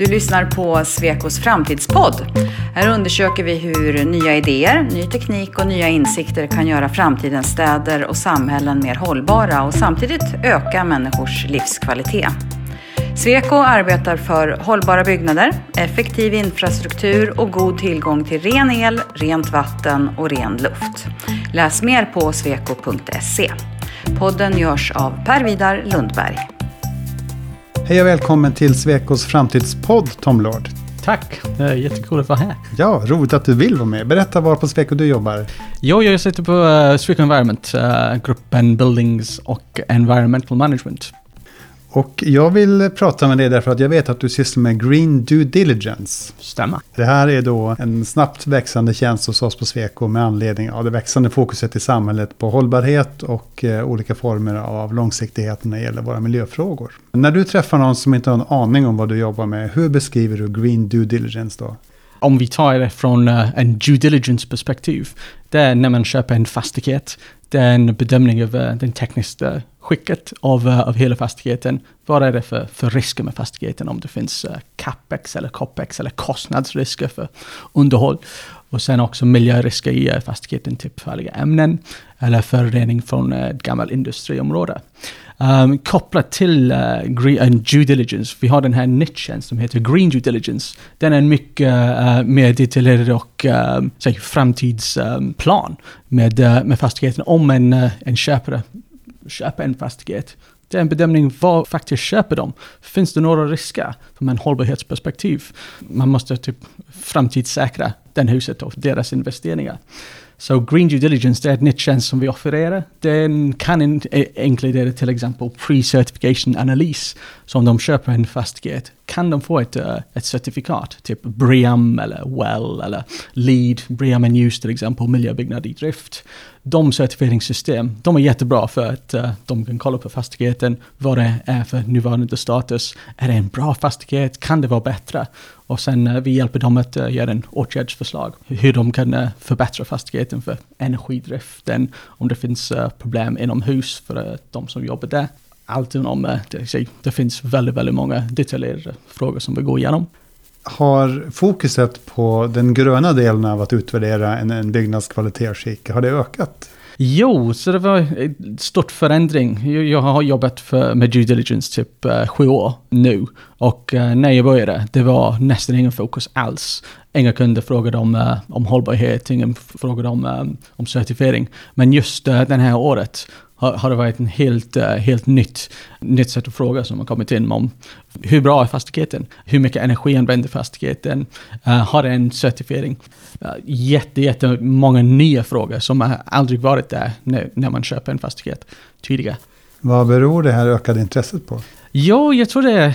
Du lyssnar på Svekos framtidspodd. Här undersöker vi hur nya idéer, ny teknik och nya insikter kan göra framtidens städer och samhällen mer hållbara och samtidigt öka människors livskvalitet. Sweco arbetar för hållbara byggnader, effektiv infrastruktur och god tillgång till ren el, rent vatten och ren luft. Läs mer på sweco.se. Podden görs av Per-Vidar Lundberg. Hej och välkommen till Svekos framtidspodd, Tom Lord. Tack, jättekul att vara här. Ja, roligt att du vill vara med. Berätta var på Sweco du jobbar. Jo, jag sitter på uh, Sweco Environment, uh, gruppen Buildings och Environmental Management. Och jag vill prata med dig därför att jag vet att du sysslar med Green Due Diligence. Stämmer. Det här är då en snabbt växande tjänst hos oss på Sweco med anledning av det växande fokuset i samhället på hållbarhet och eh, olika former av långsiktighet när det gäller våra miljöfrågor. När du träffar någon som inte har en aning om vad du jobbar med, hur beskriver du Green Due Diligence då? Om vi tar det från uh, en due diligence perspektiv, det är när man köper en fastighet, det är en bedömning av den tekniska skicket av, eh, av hela fastigheten. Vad är det för, för risker med fastigheten? Om det finns uh, capex eller copex eller kostnadsrisker för underhåll. Och sen också miljörisker i uh, fastigheten, typ farliga ämnen eller förorening från ett gammalt industriområde. Um, kopplat till uh, green, uh, due diligence, vi har den här nischen som heter green due diligence. Den är en mycket uh, mer detaljerad och ehm, uh, framtidsplan framtidsplan med, med fastigheten. Om en, en köpare köpa en fastighet, det är en bedömning, vad faktiskt köper de? Finns det några risker från en hållbarhetsperspektiv? Man måste typ framtidssäkra den huset och deras investeringar. Så Green Due Diligence, det är ett nytt tjänst som vi offererar. Den kan eh, inkludera till exempel pre-certification analys. Så om de köper en fastighet kan de få ett, uh, ett certifikat, typ BREEAM eller WELL eller LEED, BREEAM and use till exempel, miljöbyggnad i drift. De certifieringssystem, de är jättebra för att uh, de kan kolla på fastigheten, vad det är för nuvarande status. Är det en bra fastighet? Kan det vara bättre? Och sen uh, vi hjälper dem att uh, göra en åtgärdsförslag, hur de kan uh, förbättra fastigheten för energidriften, om det finns problem inomhus för de som jobbar där allt inom det, det finns väldigt, väldigt många detaljerade frågor som vi går igenom. Har fokuset på den gröna delen av att utvärdera en, en byggnads kvalitetsskick, har det ökat? Jo, så det var eh, en stor förändring. Jag har jobbat för, med due diligence typ uh, sju år nu. Och uh, när jag började, det var nästan ingen fokus alls. Inga kunder frågade om, uh, om hållbarhet, ingen frågade om, um, om certifiering. Men just uh, det här året har, har det varit en helt, uh, helt nytt, nytt sätt att fråga som har kommit in om hur bra är fastigheten? Hur mycket energi använder fastigheten? Uh, har den en certifiering? Uh, jätte, jättemånga nya frågor som har aldrig varit där när, när man köper en fastighet tidigare. Vad beror det här ökade intresset på? Jo, jag tror det är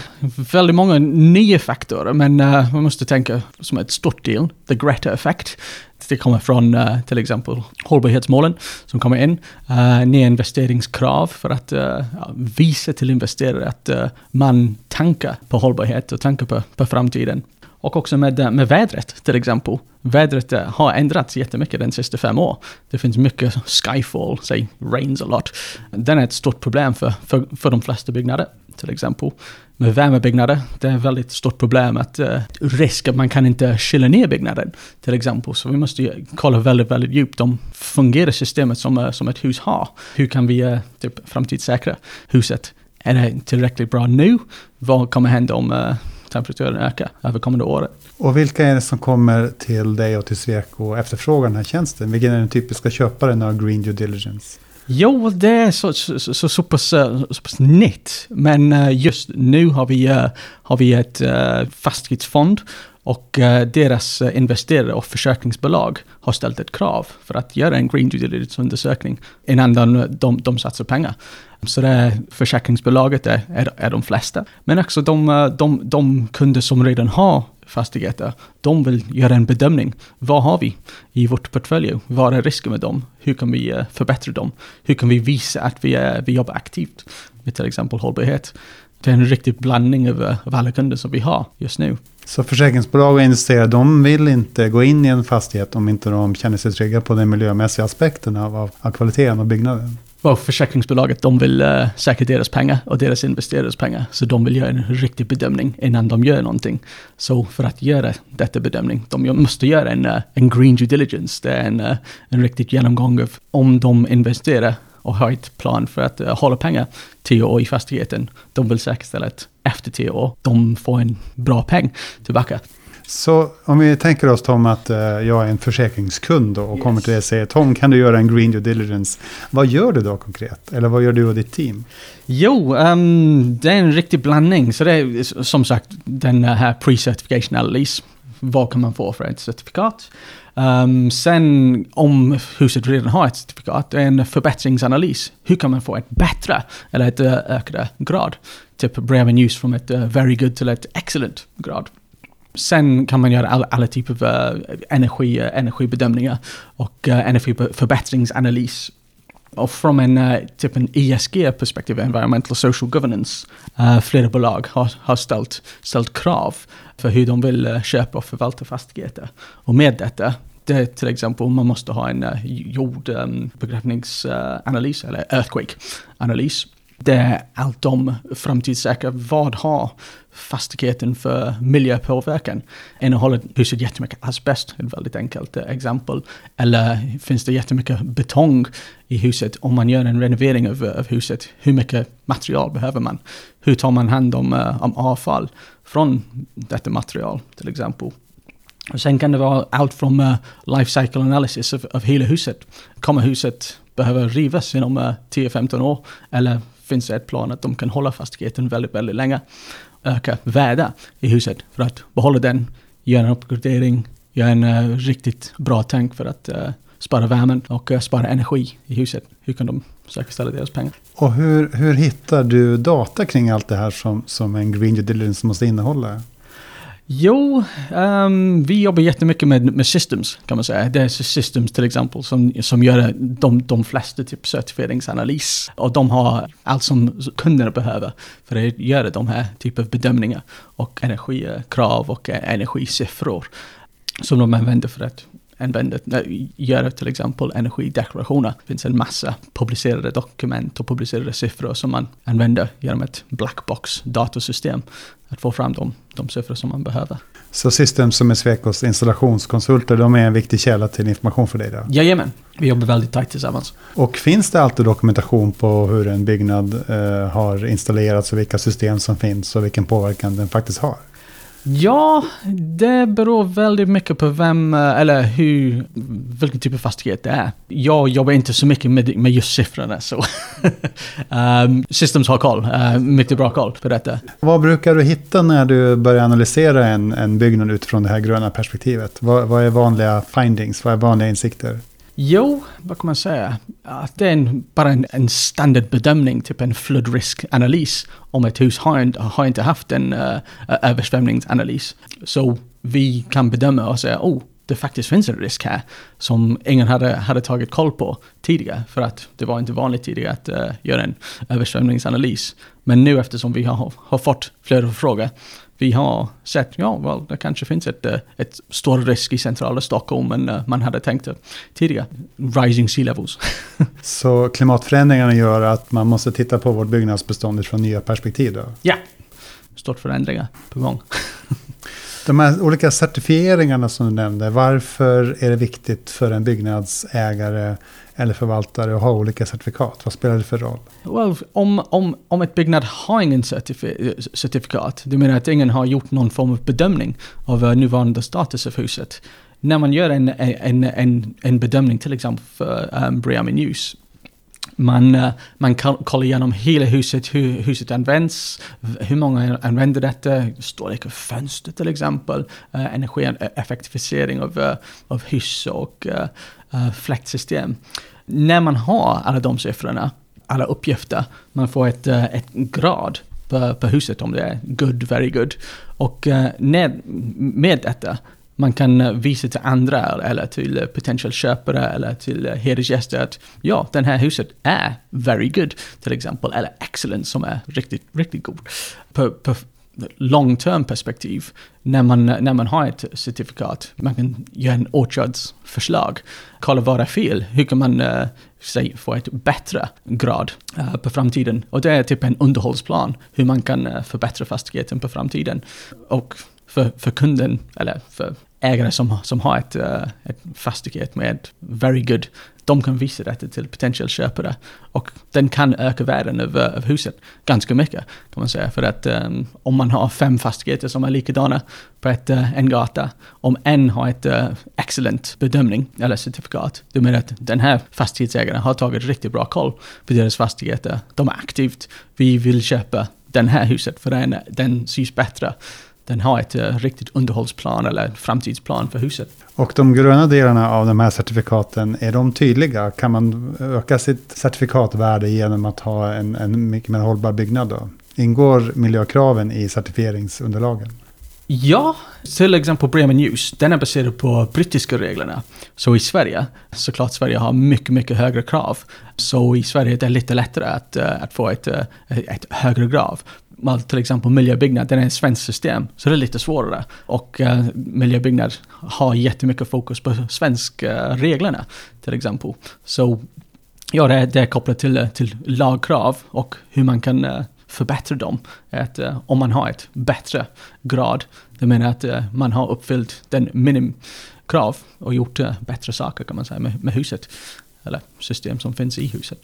väldigt många nya faktorer, men uh, man måste tänka som ett stort del, the Greta effect. Det kommer från uh, till exempel hållbarhetsmålen som kommer in, eh, uh, nya investeringskrav för att uh, visa till investerare att uh, man tankar på hållbarhet och tankar på, på framtiden. Och också med, med vädret till exempel. Vädret har ändrats jättemycket de senaste fem åren. Det finns mycket skyfall, say rains a lot. Den är ett stort problem för, för, för de flesta byggnader till exempel. Med värmebyggnader, det är ett väldigt stort problem att uh, risk att man kan inte kyla ner byggnaden till exempel. Så vi måste kolla väldigt, väldigt djupt om fungerar systemet som, uh, som ett hus har. Hur kan vi uh, typ framtidssäkra huset? Är det tillräckligt bra nu? Vad kommer hända om uh, temperaturen ökar över kommande året? Och vilka är det som kommer till dig och till Sweco och efterfrågar den här tjänsten? Vilken är den typiska köparen av Green Due Diligence? Jo, det är så, så, så, så, pass, eh, så pass nytt. Men eh, just nu har vi, eh, har vi ett uh, fastighetsfond och eh, deras eh, investerare och försäkringsbolag har ställt ett krav för att göra en green due diligence-undersökning innan de, de, de satsar pengar. Så det försäkringsbolaget är, är, är de flesta. Men också de, eh, de, de kunder som redan har fastigheter, de vill göra en bedömning. Vad har vi i vårt portfölj? Vad är risken med dem? Hur kan vi förbättra dem? Hur kan vi visa att vi, är, vi jobbar aktivt med till exempel hållbarhet? Det är en riktig blandning av, av alla kunder som vi har just nu. Så försäkringsbolag och investerare, de vill inte gå in i en fastighet om inte de känner sig trygga på den miljömässiga aspekten av, av, av kvaliteten av byggnaden? well, försäkringsbolaget de vill uh, säkra deras pengar och deras investerares pengar. Så de vill göra en riktig bedömning innan de gör någonting. Så för att göra detta bedömning, de måste göra en, uh, en green due diligence. Det är en, uh, en riktig genomgång av om de investerar och har ett plan för att uh, hålla pengar tio år i fastigheten. De vill säkerställa att efter tio år, de får en bra peng tillbaka. Så om vi tänker oss Tom att uh, jag är en försäkringskund och yes. kommer till dig och säger Tom kan du göra en green due diligence. Vad gör du då konkret? Eller vad gör du och ditt team? Jo, um, det är en riktig blandning. Så det är som sagt den här pre-certification analys. Vad kan man få för ett certifikat? Um, sen om huset redan har ett certifikat, en förbättringsanalys. Hur kan man få ett bättre eller ett uh, ökade grad? Typ bring news från ett uh, very good till ett excellent grad. Sen kan man göra alla, alla typer av uh, energi, uh, energibedömningar och uh, energiförbättringsanalys. Och från en eh, typ en ESG-perspektiv, Environmental Social Governance, eh, flera bolag har, har ställt, ställt krav för hur de vill eh, köpa och förvalta fastigheter. Och med detta, det är till exempel man måste ha en uh, jordbegränsningsanalys, eller earthquake-analys. Det är allt om framtidssäkra, vad har fastigheten för miljöpåverkan? Innehåller huset jättemycket asbest? Ett väldigt enkelt eh, exempel. Eller finns det jättemycket betong i huset? Om man gör en renovering av, av huset, hur mycket material behöver man? Hur tar man hand om, uh, om avfall från detta material till exempel? Och sen kan det vara allt från uh, life cycle analysis av, av hela huset. Kommer huset behöva rivas inom uh, 10-15 år? Eller finns det ett plan att de kan hålla fastigheten väldigt, väldigt länge. Öka värde i huset för att behålla den, göra en uppgradering, göra en uh, riktigt bra tank för att uh, spara värmen och uh, spara energi i huset. Hur kan de säkerställa deras pengar? Och hur, hur hittar du data kring allt det här som, som en green due diligence måste innehålla? Jo, um, vi jobbar jättemycket med, med systems kan man säga. Det är systems till exempel som, som gör de, de flesta typ certifieringsanalys. Och de har allt som kunderna behöver för att göra de här typen av bedömningar och energikrav och energisiffror som de använder för att använder, göra till exempel energideklarationer. Det finns en massa publicerade dokument och publicerade siffror som man använder genom ett blackbox datorsystem att få fram de, de siffror som man behöver. Så System som är Swecos installationskonsulter, de är en viktig källa till information för dig? Då? Jajamän, vi jobbar väldigt tajt tillsammans. Och finns det alltid dokumentation på hur en byggnad eh, har installerats och vilka system som finns och vilken påverkan den faktiskt har? Ja, det beror väldigt mycket på vem, eh, eller hur, vilken typ av fastighet det är. Jag jobbar inte så mycket med, med just siffrorna så. um, Systems har koll, uh, mycket bra koll på detta. Vad brukar du hitta när du börjar analysera en, en byggnad utifrån det här gröna perspektivet? Vad, vad är vanliga findings, vad är vanliga insikter? Jo, vad kan man säga? Att det är en, bara en, en standardbedömning, typ en floodriskanalys. Om ett hus har, en, har inte haft en uh, översvämningsanalys. Så vi kan bedöma och säga, oh, det faktiskt finns en risk här som ingen hade, hade tagit koll på tidigare. För att det var inte vanligt tidigare att uh, göra en översvämningsanalys. Men nu eftersom vi har, har fått flera frågor vi har sett, ja, well, det kanske finns ett, eh, ett stor risk i centrala Stockholm än eh, man hade tänkt tidigare. Rising sea levels. Så klimatförändringarna gör att man måste titta på vårt byggnadsbestånd från nya perspektiv då? Ja, stort förändringar på gång. De här olika certifieringarna som du nämnde, varför är det viktigt för en byggnadsägare eller förvaltare att ha olika certifikat? Vad spelar det för roll? Well, om, om, om ett byggnad har ingen certifi certifikat, du menar att ingen har gjort någon form av bedömning av eh, nuvarande status av huset. När man gör en, en, en, en bedömning till exempel för eh, um, Briami News, man, eh, man kollar igenom hela huset, hur huset används, hur många använder detta, storlek av fönster till exempel, eh, energieffektivisering av, eh, av hus och uh, fläktsystem. När man har alla de siffrorna, alla uppgifter, man får ett, ett grad på, på huset om det är good, very good. Och uh, med, med detta man kan eh, visa till andra eller till eh, potential köpare eller till eh, hyresgäster att ja, den här huset är very good till exempel, eller excellent som är riktigt, riktigt god. På, på long term perspektiv, när man, när man har ett certifikat, man kan göra en åtgärdsförslag. Kolla vad är fel? Hur kan man uh, säg, få ett bättre grad uh, på framtiden. Och det är typ en underhållsplan, hur man kan uh, förbättra fastigheten på framtiden. Och för, för kunden, eller för ägare som, som har ett, uh, ett fastighet med very good, de kan visa detta till potentiella köpare. Och den kan öka värden av, av huset ganska mycket, kan man säga. För att um, om man har fem fastigheter som är likadana på ett, uh, en gata, om en har ett uh, excellent bedömning, eller certifikat, det menar att den här fastighetsägaren har tagit riktigt bra koll på deras fastigheter. De är aktivt, vi vill köpa den här huset för den, den syns bättre den har ett uh, riktigt underhållsplan eller framtidsplan för huset. Och de gröna delarna av de här certifikaten, är de tydliga? Kan man öka sitt certifikatvärde genom att ha en, en mycket mer hållbar byggnad då? Ingår miljökraven i certifieringsunderlagen? Ja, till exempel Bremen News, den är baserad på brittiska reglerna. Så i Sverige, såklart Sverige har mycket, mycket högre krav. Så i Sverige är det lite lättare att, uh, att få ett, uh, ett högre grav till exempel miljöbyggnad, den är ett svenskt system, så det är lite svårare. Och uh, miljöbyggnad har jättemycket fokus på svenska eh, reglerna, till exempel. Så ja, det är, det är kopplat till, eh, till lagkrav och hur man kan uh, förbättra dem. Att, uh, om man har ett bättre grad, det menar att uh, man har uppfyllt den minimkrav och gjort bättre saker kan man säga med, med huset. Eller system som finns i huset.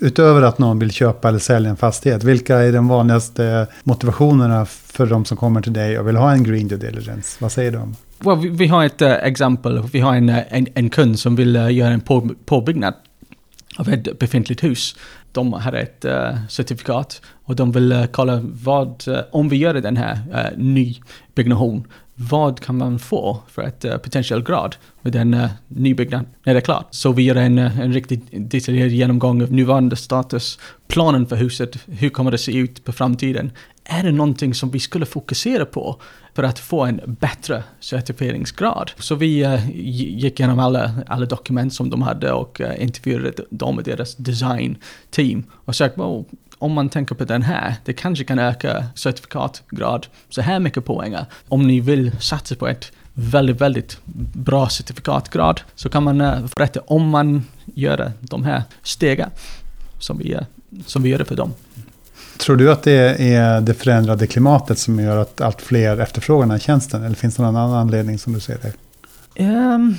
Utöver att någon vill köpa eller sälja en fastighet, vilka är de vanligaste motivationerna för de som kommer till dig och vill ha en green due diligence? Vad säger de? Well, vi, vi har ett eh, uh, exempel. Vi har en, eh, en, en kund som vill uh, göra en på, påbyggnad av ett befintligt hus. De har ett uh, certifikat och de vill eh, kolla vad, eh, om vi gör den här uh, ny byggnation, vad kan man få för ett uh, potentiell grad med en uh, nybyggnad när det är klart. Så vi gör en, uh, en riktigt detaljerad genomgång av nuvarande status, planen för huset, hur kommer det se ut på framtiden? Är det någonting som vi skulle fokusera på för att få en bättre certifieringsgrad? Så vi uh, gick igenom alla, alla dokument som de hade och uh, intervjuade dem och deras design-team och sa well, om man tänker på den här, det kanske kan öka certifikatgrad så här mycket poäng. Om ni vill satsa på ett väldigt, väldigt bra certifikatgrad så kan man uh, berätta om man gör de här stegen som vi, som vi gör för dem. Tror du att det är det förändrade klimatet som gör att allt fler efterfrågar den här tjänsten? Eller finns det någon annan anledning som du ser det? Um,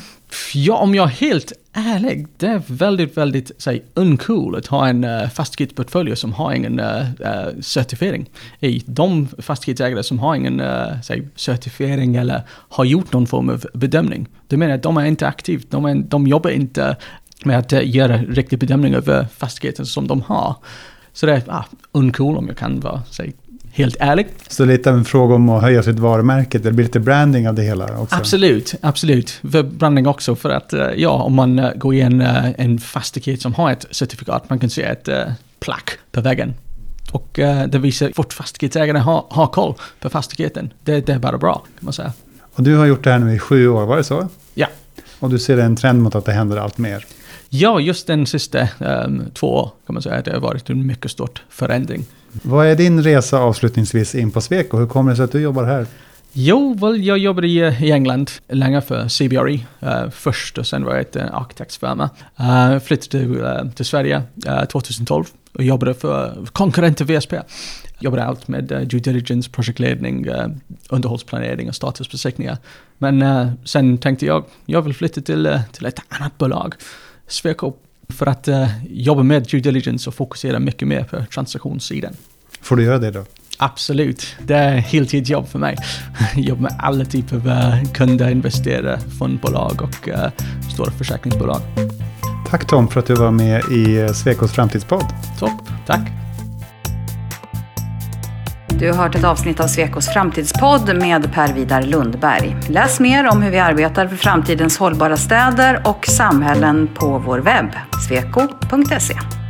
Ja, om jag är helt ärlig, det är väldigt, väldigt säg, uncool att ha en uh, fastighetsportfölj som har ingen uh, uh, certifiering. I de fastighetsägare som har ingen uh, säg, certifiering eller har gjort någon form av bedömning, det menar att de är inte aktiva, de, är, de jobbar inte med att uh, göra riktig bedömning av fastigheten som de har. Så det är ah, uncool om jag kan vara säg, helt ärlig. Så lite av en fråga om att höja sitt varumärke, det blir lite branding av det hela också? Absolut, absolut. För branding också för att, eh, ja, om man eh, går i en, eh, en fastighet som har ett certifikat, man kan se ett plack på väggen. Och det visar att fastighetsägarna har, har koll på fastigheten. Det, det är bara bra, kan man säga. Och du har gjort det här nu i sju år, var det så? Ja. Och du ser en trend mot att det händer allt mer? Ja, just den sista um, två år kan man säga att det har varit en mycket stor förändring. Vad är din resa avslutningsvis in på Sweco? Hur kommer det sig att du jobbar här? Jo, väl, jag jobbade i, i England länge för CBRE uh, först och sen var jag ett uh, arkitektsfirma. Uh, flyttade till, uh, till Sverige uh, 2012 och jobbade för konkurrenter VSP. Jobbade allt med due diligence, projektledning, underhållsplanering och statusbesiktningar. Men sen tänkte jag, jag vill flytta till, till ett annat bolag. Sweco för att uh, jobba med due diligence och fokusera mycket mer på transaktionssidan. Får du göra det då? Absolut. Det är heltidsjobb för mig. Jobba med alla typer av uh, kunder, investerare, fondbolag och uh, stora försäkringsbolag. Tack Tom för att du var med i Svekos framtidspodd. Topp, tack. Du har hört ett avsnitt av Svekos framtidspodd med Per Vidar Lundberg. Läs mer om hur vi arbetar för framtidens hållbara städer och samhällen på vår webb, sveko.se.